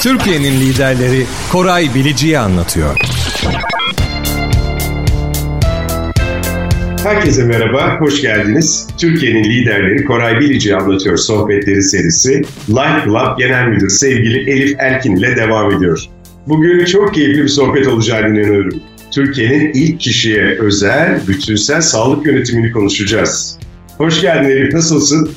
Türkiye'nin liderleri Koray Bilici'yi anlatıyor. Herkese merhaba, hoş geldiniz. Türkiye'nin liderleri Koray Bilici anlatıyor sohbetleri serisi. Life Club Genel Müdür sevgili Elif Elkin ile devam ediyor. Bugün çok keyifli bir sohbet olacağını inanıyorum. Türkiye'nin ilk kişiye özel, bütünsel sağlık yönetimini konuşacağız. Hoş geldin Elif, nasılsın?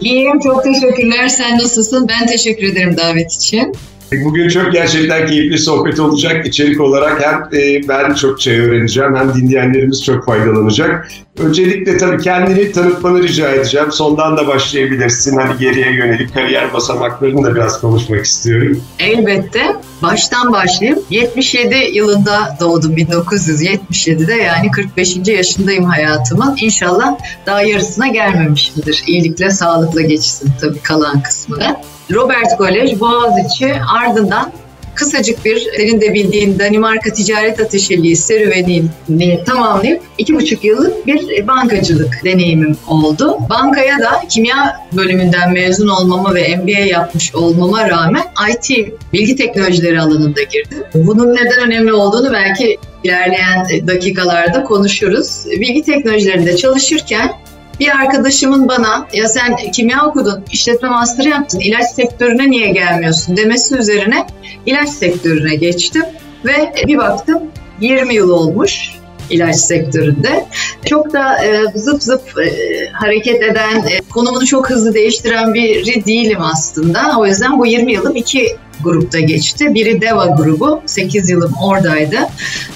İyiyim, çok teşekkürler. Sen nasılsın? Ben teşekkür ederim davet için. Bugün çok gerçekten keyifli sohbet olacak. İçerik olarak hem e, ben çok şey öğreneceğim hem dinleyenlerimiz çok faydalanacak. Öncelikle tabii kendini tanıtmanı rica edeceğim. Sondan da başlayabilirsin. Hani geriye yönelik kariyer basamaklarını da biraz konuşmak istiyorum. Elbette. Baştan başlayayım. 77 yılında doğdum 1977'de yani 45. yaşındayım hayatımın. İnşallah daha yarısına gelmemişimdir. İyilikle, sağlıkla geçsin tabii kalan kısmını. Robert Kolej, Boğaziçi ardından kısacık bir senin de bildiğin Danimarka Ticaret Ateşeliği serüvenini tamamlayıp iki buçuk yıllık bir bankacılık deneyimim oldu. Bankaya da kimya bölümünden mezun olmama ve MBA yapmış olmama rağmen IT bilgi teknolojileri alanında girdim. Bunun neden önemli olduğunu belki ilerleyen dakikalarda konuşuruz. Bilgi teknolojilerinde çalışırken bir arkadaşımın bana ya sen kimya okudun, işletme master yaptın, ilaç sektörüne niye gelmiyorsun demesi üzerine ilaç sektörüne geçtim ve bir baktım 20 yıl olmuş ilaç sektöründe. Çok da e, zıp zıp e, hareket eden, e, konumunu çok hızlı değiştiren biri değilim aslında. O yüzden bu 20 yılım iki grupta geçti. Biri Deva grubu, 8 yılım oradaydı.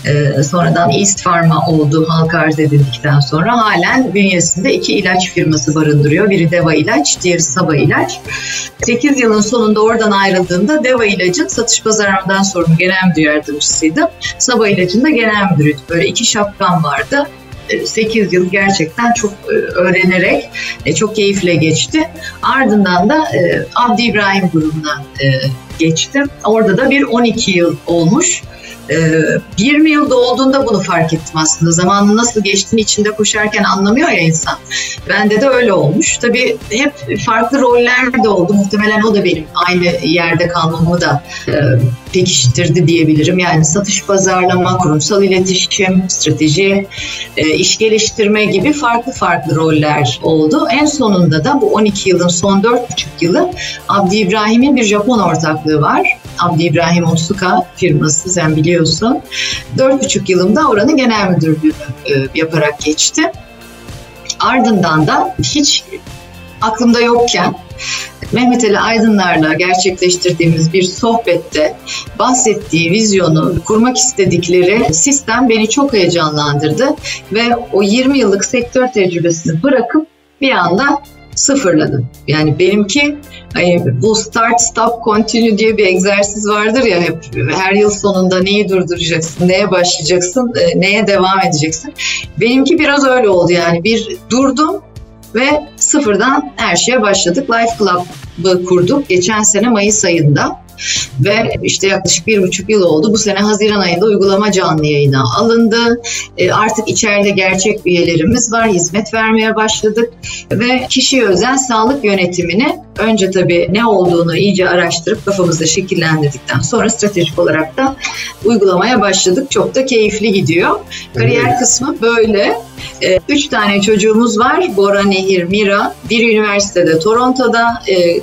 Ee, sonradan East Pharma oldu halka arz edildikten sonra. Halen bünyesinde iki ilaç firması barındırıyor. Biri Deva ilaç, diğeri Saba ilaç. 8 yılın sonunda oradan ayrıldığında Deva ilacın satış pazarlamadan sorumlu genel müdür yardımcısıydım. Saba ilacın da genel müdürüydü. Böyle iki şapkam vardı. 8 yıl gerçekten çok e, öğrenerek e, çok keyifle geçti. Ardından da e, Abdi İbrahim grubuna geçtim. Orada da bir 12 yıl olmuş. 20 yılda olduğunda bunu fark ettim aslında. Zamanın nasıl geçtiğini içinde koşarken anlamıyor ya insan. Bende de öyle olmuş. Tabii hep farklı roller de oldu. Muhtemelen o da benim aynı yerde kalmamı da pekiştirdi diyebilirim. Yani satış pazarlama, kurumsal iletişim, strateji, e, iş geliştirme gibi farklı farklı roller oldu. En sonunda da bu 12 yılın son 4,5 yılı Abdi İbrahim'in bir Japon ortaklığı var. Abdi İbrahim Otsuka firması sen biliyorsun. 4,5 yılımda oranın genel müdürlüğünü e, yaparak geçti. Ardından da hiç aklımda yokken Mehmet Ali Aydınlar'la gerçekleştirdiğimiz bir sohbette bahsettiği vizyonu, kurmak istedikleri sistem beni çok heyecanlandırdı ve o 20 yıllık sektör tecrübesini bırakıp bir anda sıfırladım. Yani benimki hani bu start stop continue diye bir egzersiz vardır ya hep her yıl sonunda neyi durduracaksın, neye başlayacaksın, e, neye devam edeceksin. Benimki biraz öyle oldu yani bir durdum ve sıfırdan her şeye başladık. Life Club'ı kurduk geçen sene Mayıs ayında. Ve işte yaklaşık bir buçuk yıl oldu. Bu sene Haziran ayında uygulama canlı yayına alındı. E, artık içeride gerçek üyelerimiz var. Hizmet vermeye başladık. Ve kişiye özel sağlık yönetimini önce tabii ne olduğunu iyice araştırıp kafamızda şekillendirdikten sonra stratejik olarak da uygulamaya başladık. Çok da keyifli gidiyor. Kariyer kısmı böyle. E, üç tane çocuğumuz var. Bora, Nehir, Mira. Bir üniversitede Toronto'da, e,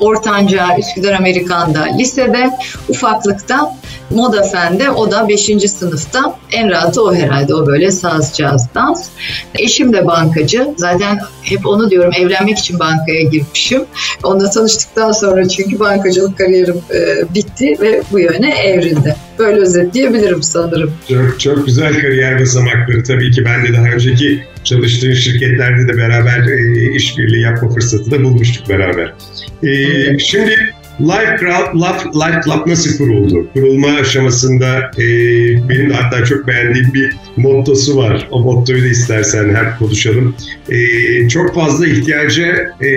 Ortanca Üsküdar Amerikan'da lisede, ufaklıkta Moda Fen'de o da 5. sınıfta. En rahatı o herhalde o böyle saz, caz, dans. Eşim de bankacı. Zaten hep onu diyorum evlenmek için bankaya girmişim. Onunla tanıştıktan sonra çünkü bankacılık kariyerim e, bitti ve bu yöne evrildi. Böyle özetleyebilirim sanırım. Çok, çok güzel kariyer basamakları. Tabii ki ben de daha önceki çalıştığım şirketlerde de beraber e, işbirliği yapma fırsatı da bulmuştuk beraber. E, şimdi Life Club, Life, Life Club nasıl kuruldu? Kurulma aşamasında e, benim de hatta çok beğendiğim bir mottosu var. O mottoyu da istersen hep konuşalım. E, çok fazla ihtiyaca e,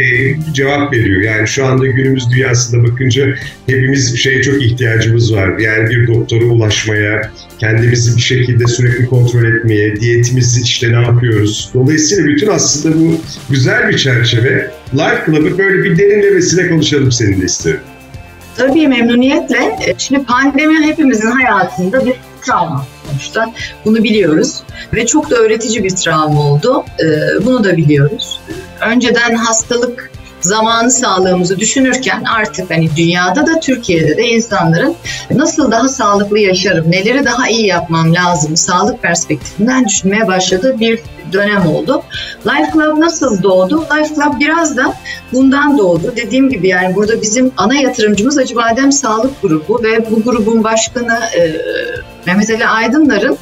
cevap veriyor. Yani şu anda günümüz dünyasında bakınca hepimiz şeye çok ihtiyacımız var. Yani bir doktora ulaşmaya, kendimizi bir şekilde sürekli kontrol etmeye, diyetimizi işte ne yapıyoruz. Dolayısıyla bütün aslında bu güzel bir çerçeve. Life Club'ı böyle bir derinlemesine konuşalım seninle isterim. Tabii memnuniyetle. Şimdi pandemi hepimizin hayatında bir travma sonuçta. Bunu biliyoruz ve çok da öğretici bir travma oldu. E, bunu da biliyoruz. Önceden hastalık zamanı sağlığımızı düşünürken artık hani dünyada da Türkiye'de de insanların nasıl daha sağlıklı yaşarım, neleri daha iyi yapmam lazım sağlık perspektifinden düşünmeye başladığı bir dönem oldu. Life Club nasıl doğdu? Life Club biraz da bundan doğdu. Dediğim gibi yani burada bizim ana yatırımcımız Acıbadem Sağlık Grubu ve bu grubun başkanı e, Mehmet Ali Aydınlar'ın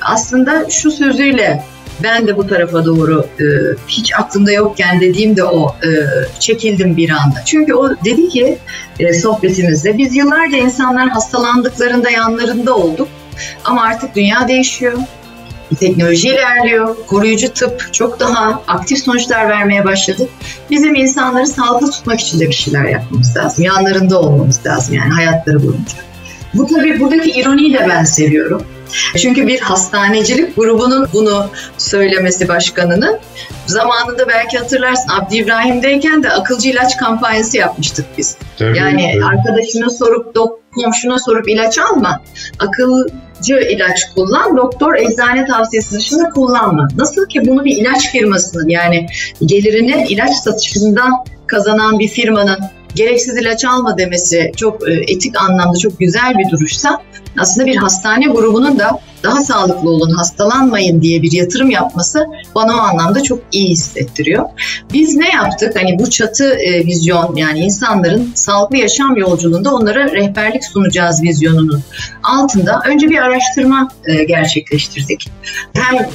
aslında şu sözüyle ben de bu tarafa doğru e, hiç aklımda yokken dediğim de o e, çekildim bir anda. Çünkü o dedi ki e, sohbetimizde biz yıllarca insanlar hastalandıklarında yanlarında olduk ama artık dünya değişiyor. Teknoloji ilerliyor, koruyucu tıp çok daha aktif sonuçlar vermeye başladı. Bizim insanları sağlıklı tutmak için de bir şeyler yapmamız lazım. Yanlarında olmamız lazım yani hayatları boyunca. Bu tabii buradaki ironiyi de ben seviyorum. Çünkü bir hastanecilik grubunun bunu söylemesi başkanının zamanında belki hatırlarsın Abdi İbrahim'deyken de akılcı ilaç kampanyası yapmıştık biz. Tabii, yani tabii. arkadaşına sorup komşuna sorup ilaç alma. Akılcı ilaç kullan, doktor eczane tavsiyesi dışında kullanma. Nasıl ki bunu bir ilaç firmasının yani gelirini ilaç satışından kazanan bir firmanın gereksiz ilaç alma demesi çok e, etik anlamda çok güzel bir duruşsa aslında bir hastane grubunun da daha sağlıklı olun, hastalanmayın diye bir yatırım yapması bana o anlamda çok iyi hissettiriyor. Biz ne yaptık? Hani bu çatı e, vizyon yani insanların sağlıklı yaşam yolculuğunda onlara rehberlik sunacağız vizyonunun altında önce bir araştırma e, gerçekleştirdik. Hem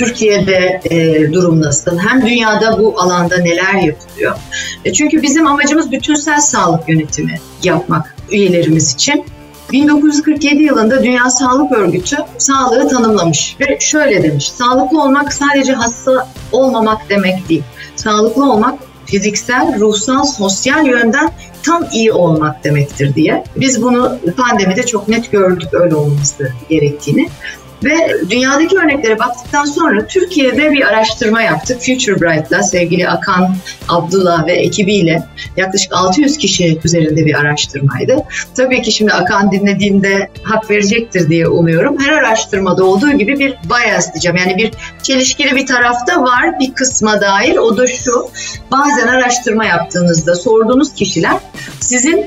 Türkiye'de e, durum nasıl, hem dünyada bu alanda neler yapılıyor. E, çünkü bizim amacımız bütünsel sağlık yönetimi yapmak üyelerimiz için. 1947 yılında Dünya Sağlık Örgütü sağlığı tanımlamış ve şöyle demiş. Sağlıklı olmak sadece hasta olmamak demek değil. Sağlıklı olmak fiziksel, ruhsal, sosyal yönden tam iyi olmak demektir diye. Biz bunu pandemide çok net gördük öyle olması gerektiğini. Ve dünyadaki örneklere baktıktan sonra Türkiye'de bir araştırma yaptık. Future Bright'la sevgili Akan Abdullah ve ekibiyle yaklaşık 600 kişi üzerinde bir araştırmaydı. Tabii ki şimdi Akan dinlediğinde hak verecektir diye umuyorum. Her araştırmada olduğu gibi bir bias diyeceğim. Yani bir çelişkili bir tarafta var bir kısma dair. O da şu. Bazen araştırma yaptığınızda sorduğunuz kişiler sizin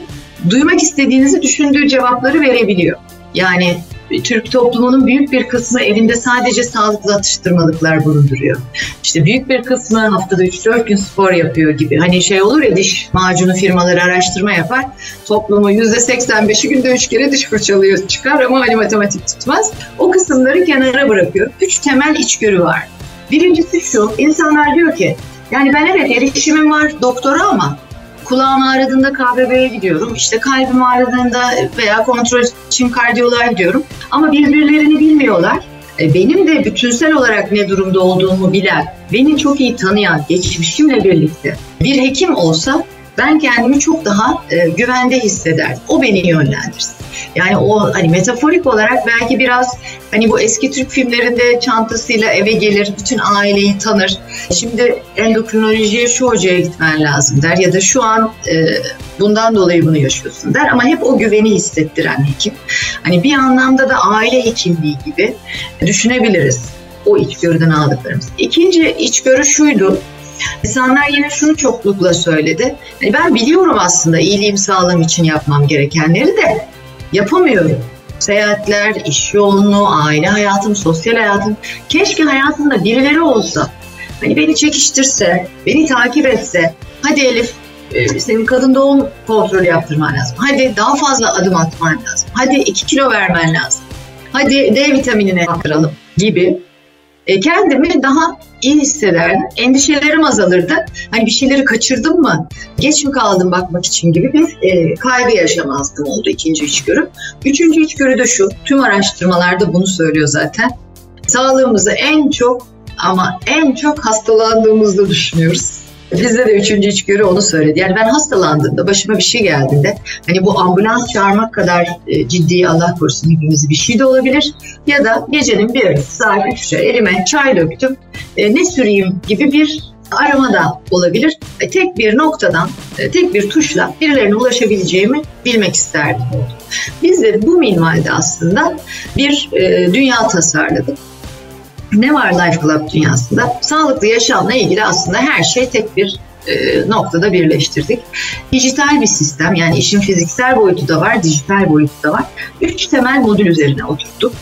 duymak istediğinizi düşündüğü cevapları verebiliyor. Yani Türk toplumunun büyük bir kısmı evinde sadece sağlıklı atıştırmalıklar bulunduruyor. İşte büyük bir kısmı haftada 3-4 gün spor yapıyor gibi. Hani şey olur ya diş macunu firmaları araştırma yapar. Toplumu %85'i günde 3 kere diş fırçalıyor çıkar ama hani matematik tutmaz. O kısımları kenara bırakıyor. Üç temel içgörü var. Birincisi şu, insanlar diyor ki yani ben evet erişimim var doktora ama kulağım ağrıdığında KBB'ye gidiyorum. İşte kalbim ağrıdığında veya kontrol için kardiyoloğa gidiyorum. Ama birbirlerini bilmiyorlar. E, benim de bütünsel olarak ne durumda olduğumu bilen, beni çok iyi tanıyan, geçmişimle birlikte bir hekim olsa ben kendimi çok daha e, güvende hissederdim. O beni yönlendirsin. Yani o hani metaforik olarak belki biraz hani bu eski Türk filmlerinde çantasıyla eve gelir, bütün aileyi tanır. Şimdi endokrinolojiye şu hocaya gitmen lazım der ya da şu an e, bundan dolayı bunu yaşıyorsun der ama hep o güveni hissettiren hekim. Hani bir anlamda da aile hekimliği gibi düşünebiliriz o içgörüden aldıklarımız. İkinci içgörü şuydu. İnsanlar yine şunu çoklukla söyledi. Yani ben biliyorum aslında iyiliğim sağlığım için yapmam gerekenleri de yapamıyorum. Seyahatler, iş yoğunluğu, aile hayatım, sosyal hayatım. Keşke hayatımda birileri olsa. Hani beni çekiştirse, beni takip etse. Hadi Elif e, senin kadın doğum kontrolü yaptırman lazım. Hadi daha fazla adım atman lazım. Hadi 2 kilo vermen lazım. Hadi D vitaminine baktıralım gibi e, kendimi daha iyi hissederdim. Endişelerim azalırdı. Hani bir şeyleri kaçırdım mı, geç mi kaldım bakmak için gibi bir e, kaygı yaşamazdım oldu ikinci içgörü. Üçüncü içgörü de şu, tüm araştırmalarda bunu söylüyor zaten. Sağlığımızı en çok ama en çok hastalandığımızda düşünüyoruz. Bizde de üçüncü içgörü onu söyledi. Yani ben hastalandığımda, başıma bir şey geldiğinde hani bu ambulans çağırmak kadar e, ciddi Allah korusun hepimizi bir şey de olabilir. Ya da gecenin bir saat 3'e elime çay döktüm. E, ne süreyim gibi bir aramadan olabilir. E, tek bir noktadan, e, tek bir tuşla birilerine ulaşabileceğimi bilmek isterdim. Biz de bu minvalde aslında bir e, dünya tasarladık. Ne var Life Club dünyasında? Sağlıklı yaşamla ilgili aslında her şey tek bir e, noktada birleştirdik. Dijital bir sistem yani işin fiziksel boyutu da var, dijital boyutu da var. Üç temel modül üzerine oturttuk.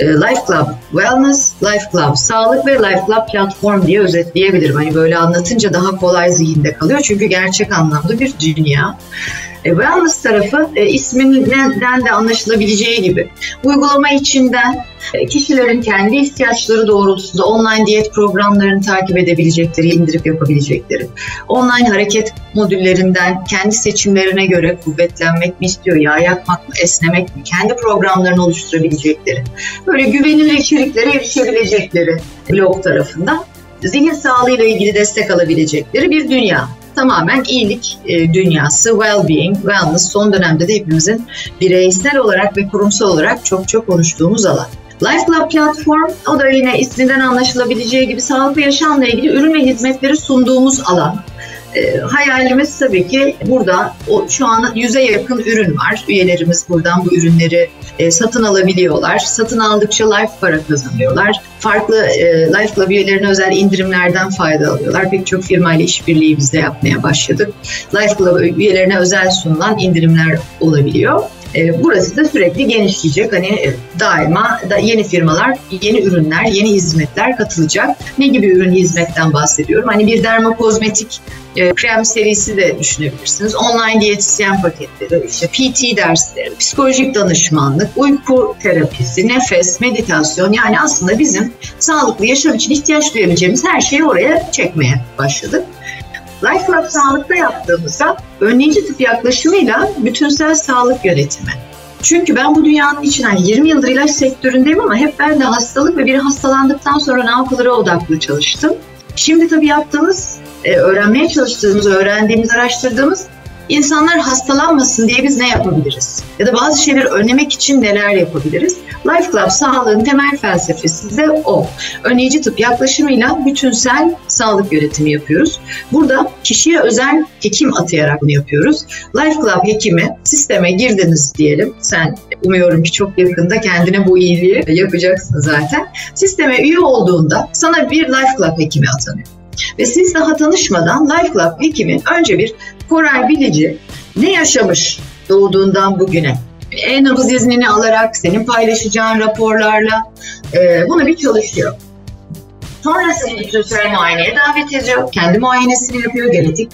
E, Life Club Wellness, Life Club Sağlık ve Life Club Platform diye özetleyebilirim. Hani böyle anlatınca daha kolay zihinde kalıyor çünkü gerçek anlamda bir dünya. E, wellness tarafı e, isminden de anlaşılabileceği gibi. Uygulama içinden e, kişilerin kendi ihtiyaçları doğrultusunda online diyet programlarını takip edebilecekleri, indirip yapabilecekleri, online hareket modüllerinden kendi seçimlerine göre kuvvetlenmek mi istiyor, yağ yakmak mı, esnemek mi, kendi programlarını oluşturabilecekleri, böyle güvenilir içeriklere erişebilecekleri blog tarafından zihin sağlığıyla ilgili destek alabilecekleri bir dünya tamamen iyilik e, dünyası, well-being, wellness son dönemde de hepimizin bireysel olarak ve kurumsal olarak çok çok konuştuğumuz alan. Life Club platform o da yine isminden anlaşılabileceği gibi sağlıklı yaşamla ilgili ürün ve hizmetleri sunduğumuz alan. E, hayalimiz tabii ki burada o, şu an yüze yakın ürün var. Üyelerimiz buradan bu ürünleri e, satın alabiliyorlar. Satın aldıkça life para kazanıyorlar. Farklı e, Life Club üyelerine özel indirimlerden fayda alıyorlar. Pek çok firmayla işbirliği biz de yapmaya başladık. Life Club üyelerine özel sunulan indirimler olabiliyor. E, burası da sürekli genişleyecek. Hani e, daima da yeni firmalar, yeni ürünler, yeni hizmetler katılacak. Ne gibi ürün hizmetten bahsediyorum? Hani bir dermokozmetik e, krem serisi de düşünebilirsiniz. Online diyetisyen paketleri, işte PT dersleri, psikolojik danışmanlık, uyku terapisi, nefes, meditasyon yani aslında bizim sağlıklı yaşam için ihtiyaç duyabileceğimiz her şeyi oraya çekmeye başladık. Life Lab Sağlık'ta yaptığımızda önleyici tıp yaklaşımıyla bütünsel sağlık yönetimi. Çünkü ben bu dünyanın içinden yani 20 yıldır ilaç sektöründeyim ama hep ben de hastalık ve biri hastalandıktan sonra ne yapılır odaklı çalıştım. Şimdi tabii yaptığımız, e, öğrenmeye çalıştığımız, öğrendiğimiz, araştırdığımız İnsanlar hastalanmasın diye biz ne yapabiliriz? Ya da bazı şeyleri önlemek için neler yapabiliriz? Life Club sağlığın temel felsefesi de o. Önleyici tıp yaklaşımıyla bütünsel sağlık yönetimi yapıyoruz. Burada kişiye özel hekim atayarak bunu yapıyoruz. Life Club hekimi sisteme girdiniz diyelim. Sen umuyorum ki çok yakında kendine bu iyiliği yapacaksın zaten. Sisteme üye olduğunda sana bir Life Club hekimi atanıyor. Ve siz daha tanışmadan Life Club hekimi önce bir Koray Bilici ne yaşamış doğduğundan bugüne e-nabız iznini alarak senin paylaşacağın raporlarla e, bunu bir çalışıyor. Sonra seni bütünsel muayeneye davet ediyor. Kendi muayenesini yapıyor. Genetik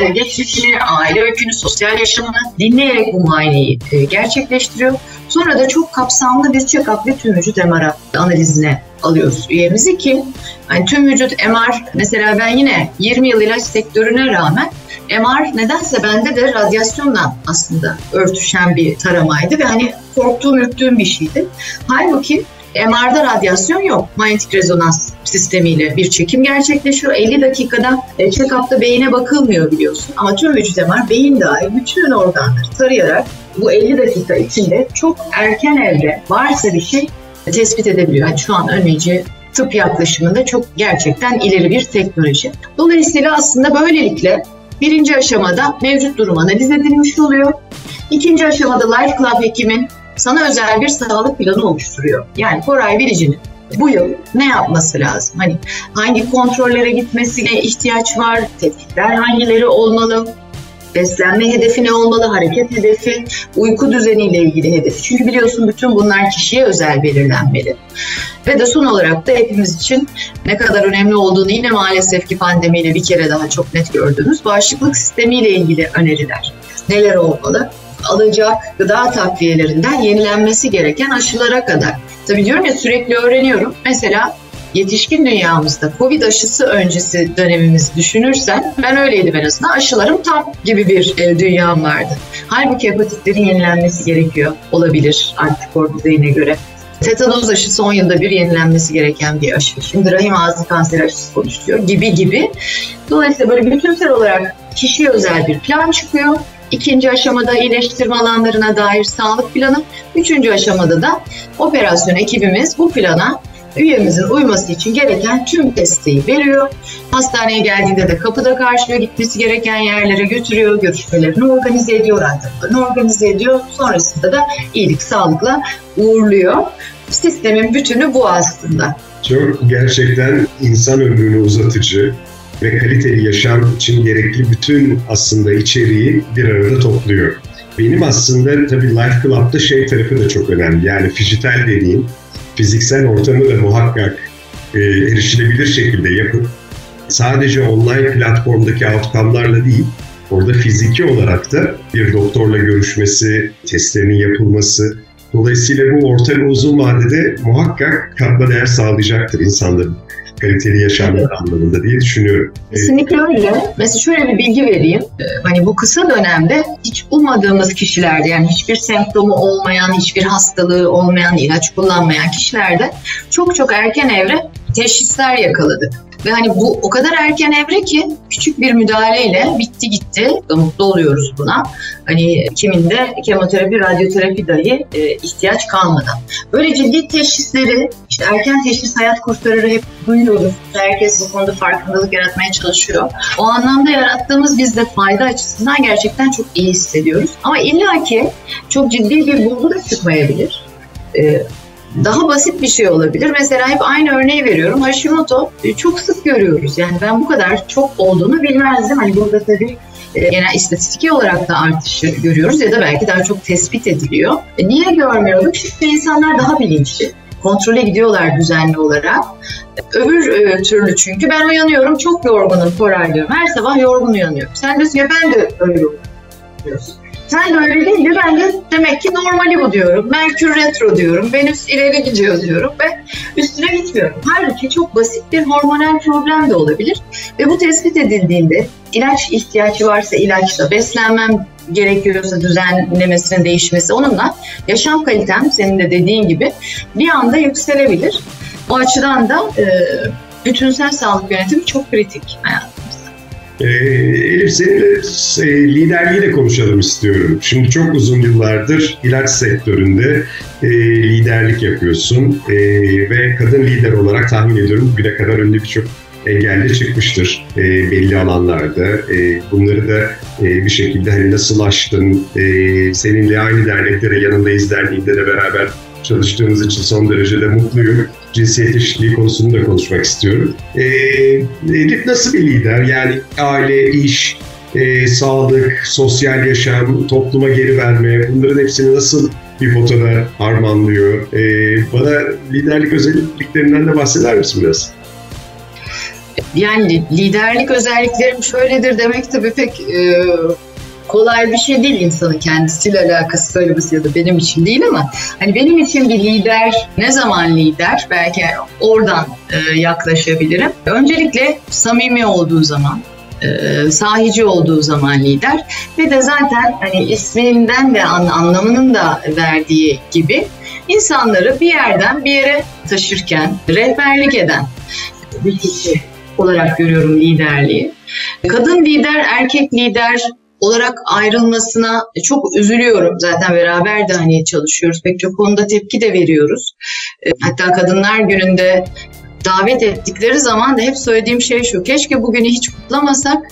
e, geçmişini, aile öykünü, sosyal yaşamını dinleyerek bu muayeneyi e, gerçekleştiriyor. Sonra da çok kapsamlı bir check-up ve tüm vücut MR analizine alıyoruz üyemizi ki yani tüm vücut MR mesela ben yine 20 yıl ilaç sektörüne rağmen MR nedense bende de radyasyonla aslında örtüşen bir taramaydı ve hani korktuğum, ürktüğüm bir şeydi. Halbuki MR'da radyasyon yok. Manyetik rezonans sistemiyle bir çekim gerçekleşiyor. 50 dakikada e, check-up'ta beyine bakılmıyor biliyorsun. Ama tüm vücut MR beyin dahil bütün organları tarayarak bu 50 dakika içinde çok erken evde varsa bir şey tespit edebiliyor. Yani şu an önleyici tıp yaklaşımında çok gerçekten ileri bir teknoloji. Dolayısıyla aslında böylelikle birinci aşamada mevcut durum analiz edilmiş oluyor. İkinci aşamada Life Club hekimin sana özel bir sağlık planı oluşturuyor. Yani Koray Bilici'nin bu yıl ne yapması lazım? Hani hangi kontrollere gitmesine ihtiyaç var? Tetkikler hangileri olmalı? Beslenme hedefi ne olmalı? Hareket hedefi, uyku düzeniyle ilgili hedefi. Çünkü biliyorsun bütün bunlar kişiye özel belirlenmeli. Ve de son olarak da hepimiz için ne kadar önemli olduğunu yine maalesef ki pandemiyle bir kere daha çok net gördüğümüz bağışıklık sistemiyle ilgili öneriler. Neler olmalı? alacak gıda takviyelerinden yenilenmesi gereken aşılara kadar. Tabii diyorum ya sürekli öğreniyorum. Mesela yetişkin dünyamızda Covid aşısı öncesi dönemimiz düşünürsen ben öyleydim en azından aşılarım tam gibi bir e, dünyam vardı. Halbuki hepatitlerin yenilenmesi gerekiyor olabilir antikor düzeyine göre. Tetanoz aşısı 10 yılda bir yenilenmesi gereken bir aşı. Şimdi rahim ağzı kanseri aşısı konuşuyor gibi gibi. Dolayısıyla böyle bütünsel olarak kişiye özel bir plan çıkıyor. İkinci aşamada iyileştirme alanlarına dair sağlık planı. Üçüncü aşamada da operasyon ekibimiz bu plana üyemizin uyması için gereken tüm desteği veriyor. Hastaneye geldiğinde de kapıda karşılıyor, gitmesi gereken yerlere götürüyor, görüşmelerini organize ediyor, randevularını organize ediyor. Sonrasında da iyilik, sağlıkla uğurluyor. Sistemin bütünü bu aslında. Çok gerçekten insan ömrünü uzatıcı ve kaliteli yaşam için gerekli bütün aslında içeriği bir arada topluyor. Benim aslında tabii Life Club'da şey tarafı da çok önemli. Yani fijital dediğim fiziksel ortamı da muhakkak e, erişilebilir şekilde yapıp sadece online platformdaki outcome'larla değil, orada fiziki olarak da bir doktorla görüşmesi, testlerinin yapılması, dolayısıyla bu orta ve uzun vadede muhakkak katma değer sağlayacaktır insanların kaliteli yaşamlar anlamında diye düşünüyorum. Kesinlikle öyle. Mesela şöyle bir bilgi vereyim. Ee, hani bu kısa dönemde hiç ummadığımız kişilerde yani hiçbir semptomu olmayan, hiçbir hastalığı olmayan, ilaç kullanmayan kişilerde çok çok erken evre teşhisler yakaladık. Ve hani bu o kadar erken evre ki küçük bir müdahaleyle bitti gitti. Mutlu oluyoruz buna. Hani kiminde kemoterapi, radyoterapi dahi e, ihtiyaç kalmadan. Böyle ciddi teşhisleri, işte erken teşhis hayat kurtarır hep duyuyoruz. Herkes bu konuda farkındalık yaratmaya çalışıyor. O anlamda yarattığımız biz de fayda açısından gerçekten çok iyi hissediyoruz. Ama illaki çok ciddi bir bulgu da çıkmayabilir. Ee, daha basit bir şey olabilir. Mesela hep aynı örneği veriyorum. Hashimoto e, çok sık görüyoruz. Yani ben bu kadar çok olduğunu bilmezdim. Hani burada tabii e, genel istatistiki olarak da artışı görüyoruz ya da belki daha çok tespit ediliyor. E niye görmüyorduk? Çünkü insanlar daha bilinçli. Kontrole gidiyorlar düzenli olarak. Öbür türlü çünkü ben uyanıyorum çok yorgunum Koray diyorum. Her sabah yorgun uyanıyorum. Sen diyorsun ya ben de öyle uyanıyorum. Sen de öyle değil de ben de demek ki normali bu diyorum. Merkür retro diyorum. Venüs ileri gidiyor diyorum ve üstüne gitmiyorum. Halbuki çok basit bir hormonal problem de olabilir. Ve bu tespit edildiğinde ilaç ihtiyacı varsa ilaçla, beslenmem gerekiyorsa düzenlemesinin değişmesi onunla yaşam kalitem senin de dediğin gibi bir anda yükselebilir. O açıdan da e, bütünsel sağlık yönetimi çok kritik hayatım. E, Elif seninle e, liderliği de konuşalım istiyorum. Şimdi çok uzun yıllardır ilaç sektöründe e, liderlik yapıyorsun e, ve kadın lider olarak tahmin ediyorum bugüne kadar önünde birçok engelli çıkmıştır e, belli alanlarda. E, bunları da e, bir şekilde hani nasıl aştın, e, seninle aynı derneklere yanındayız derneğinde de beraber çalıştığımız için son derece de mutluyum. Cinsiyet eşitliği konusunu da konuşmak istiyorum. Elif nasıl bir lider? Yani aile, iş, e, sağlık, sosyal yaşam, topluma geri verme bunların hepsini nasıl bir potada harmanlıyor? Ee, bana liderlik özelliklerinden de bahseder misin biraz? Yani liderlik özelliklerim şöyledir demek tabii pek e, kolay bir şey değil insanın kendisiyle alakası söylemesi ya da benim için değil ama hani benim için bir lider ne zaman lider belki oradan e, yaklaşabilirim. Öncelikle samimi olduğu zaman, e, sahici olduğu zaman lider ve de zaten hani isminden de anlamının da verdiği gibi insanları bir yerden bir yere taşırken rehberlik eden bir kişi olarak görüyorum liderliği. Kadın lider, erkek lider olarak ayrılmasına çok üzülüyorum. Zaten beraber de hani çalışıyoruz. Pek çok konuda tepki de veriyoruz. E, hatta Kadınlar Günü'nde davet ettikleri zaman da hep söylediğim şey şu. Keşke bugünü hiç kutlamasak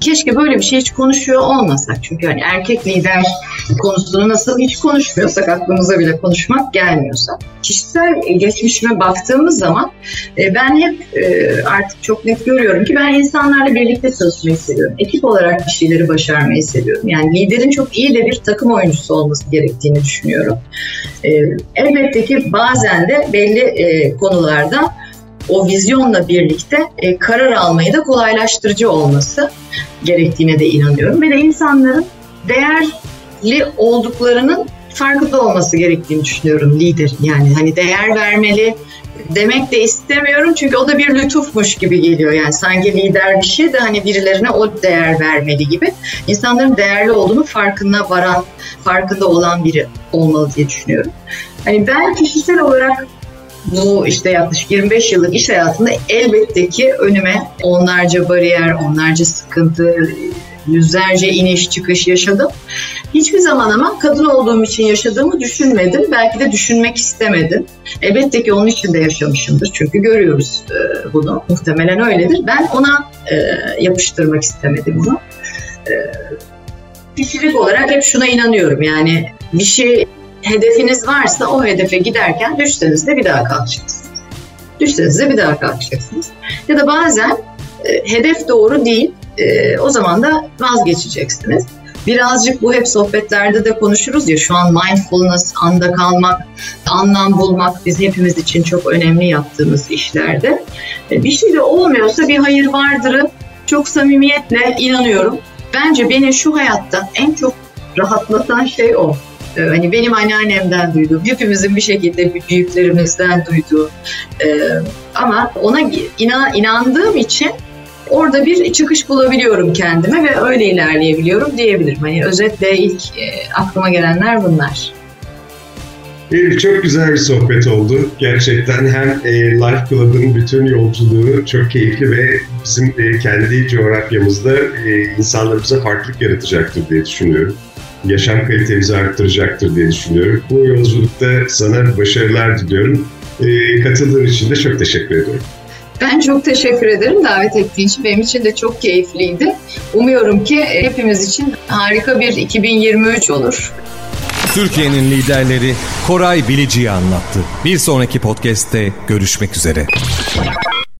Keşke böyle bir şey hiç konuşuyor olmasak. Çünkü hani erkek lider konusunu nasıl hiç konuşmuyorsak, aklımıza bile konuşmak gelmiyorsa. Kişisel geçmişime baktığımız zaman e, ben hep e, artık çok net görüyorum ki ben insanlarla birlikte çalışmayı seviyorum. Ekip olarak bir şeyleri başarmayı seviyorum. Yani liderin çok iyi de bir takım oyuncusu olması gerektiğini düşünüyorum. E, elbette ki bazen de belli konularda o vizyonla birlikte e, karar almayı da kolaylaştırıcı olması gerektiğine de inanıyorum. Ve de insanların değerli olduklarının farkında olması gerektiğini düşünüyorum lider. Yani hani değer vermeli demek de istemiyorum çünkü o da bir lütufmuş gibi geliyor. Yani sanki lider bir şey de hani birilerine o değer vermeli gibi. İnsanların değerli olduğunu farkına varan, farkında olan biri olmalı diye düşünüyorum. Hani ben kişisel olarak bu işte yaklaşık 25 yıllık iş hayatında elbette ki önüme onlarca bariyer, onlarca sıkıntı, yüzlerce iniş çıkış yaşadım. Hiçbir zaman ama kadın olduğum için yaşadığımı düşünmedim. Belki de düşünmek istemedim. Elbette ki onun için de yaşamışımdır. Çünkü görüyoruz e, bunu. Muhtemelen öyledir. Ben ona e, yapıştırmak istemedim bunu. E, kişilik olarak hep şuna inanıyorum. Yani bir şey hedefiniz varsa o hedefe giderken düşseniz de bir daha kalkacaksınız. Düşseniz de bir daha kalkacaksınız. Ya da bazen hedef doğru değil. E, o zaman da vazgeçeceksiniz. Birazcık bu hep sohbetlerde de konuşuruz ya şu an mindfulness, anda kalmak, anlam bulmak biz hepimiz için çok önemli yaptığımız işlerde. E, bir şey de olmuyorsa bir hayır vardırı çok samimiyetle inanıyorum. Bence beni şu hayatta en çok rahatlatan şey o. Ee, hani benim anneannemden duyduğum, hepimizin bir şekilde büyüklerimizden duyduğu ee, ama ona inan, inandığım için orada bir çıkış bulabiliyorum kendime ve öyle ilerleyebiliyorum diyebilirim. Hani özetle ilk e, aklıma gelenler bunlar. Elif çok güzel bir sohbet oldu. Gerçekten hem e, Life Club'ın bütün yolculuğu çok keyifli ve bizim e, kendi coğrafyamızda insanlarımıza farklılık yaratacaktır diye düşünüyorum. Yaşam kalitemizi arttıracaktır diye düşünüyorum. Bu yolculukta sana başarılar diliyorum. Katıldığın için de çok teşekkür ederim. Ben çok teşekkür ederim davet ettiğin için. Benim için de çok keyifliydi. Umuyorum ki hepimiz için harika bir 2023 olur. Türkiye'nin liderleri Koray Bilici'yi anlattı. Bir sonraki podcast'te görüşmek üzere.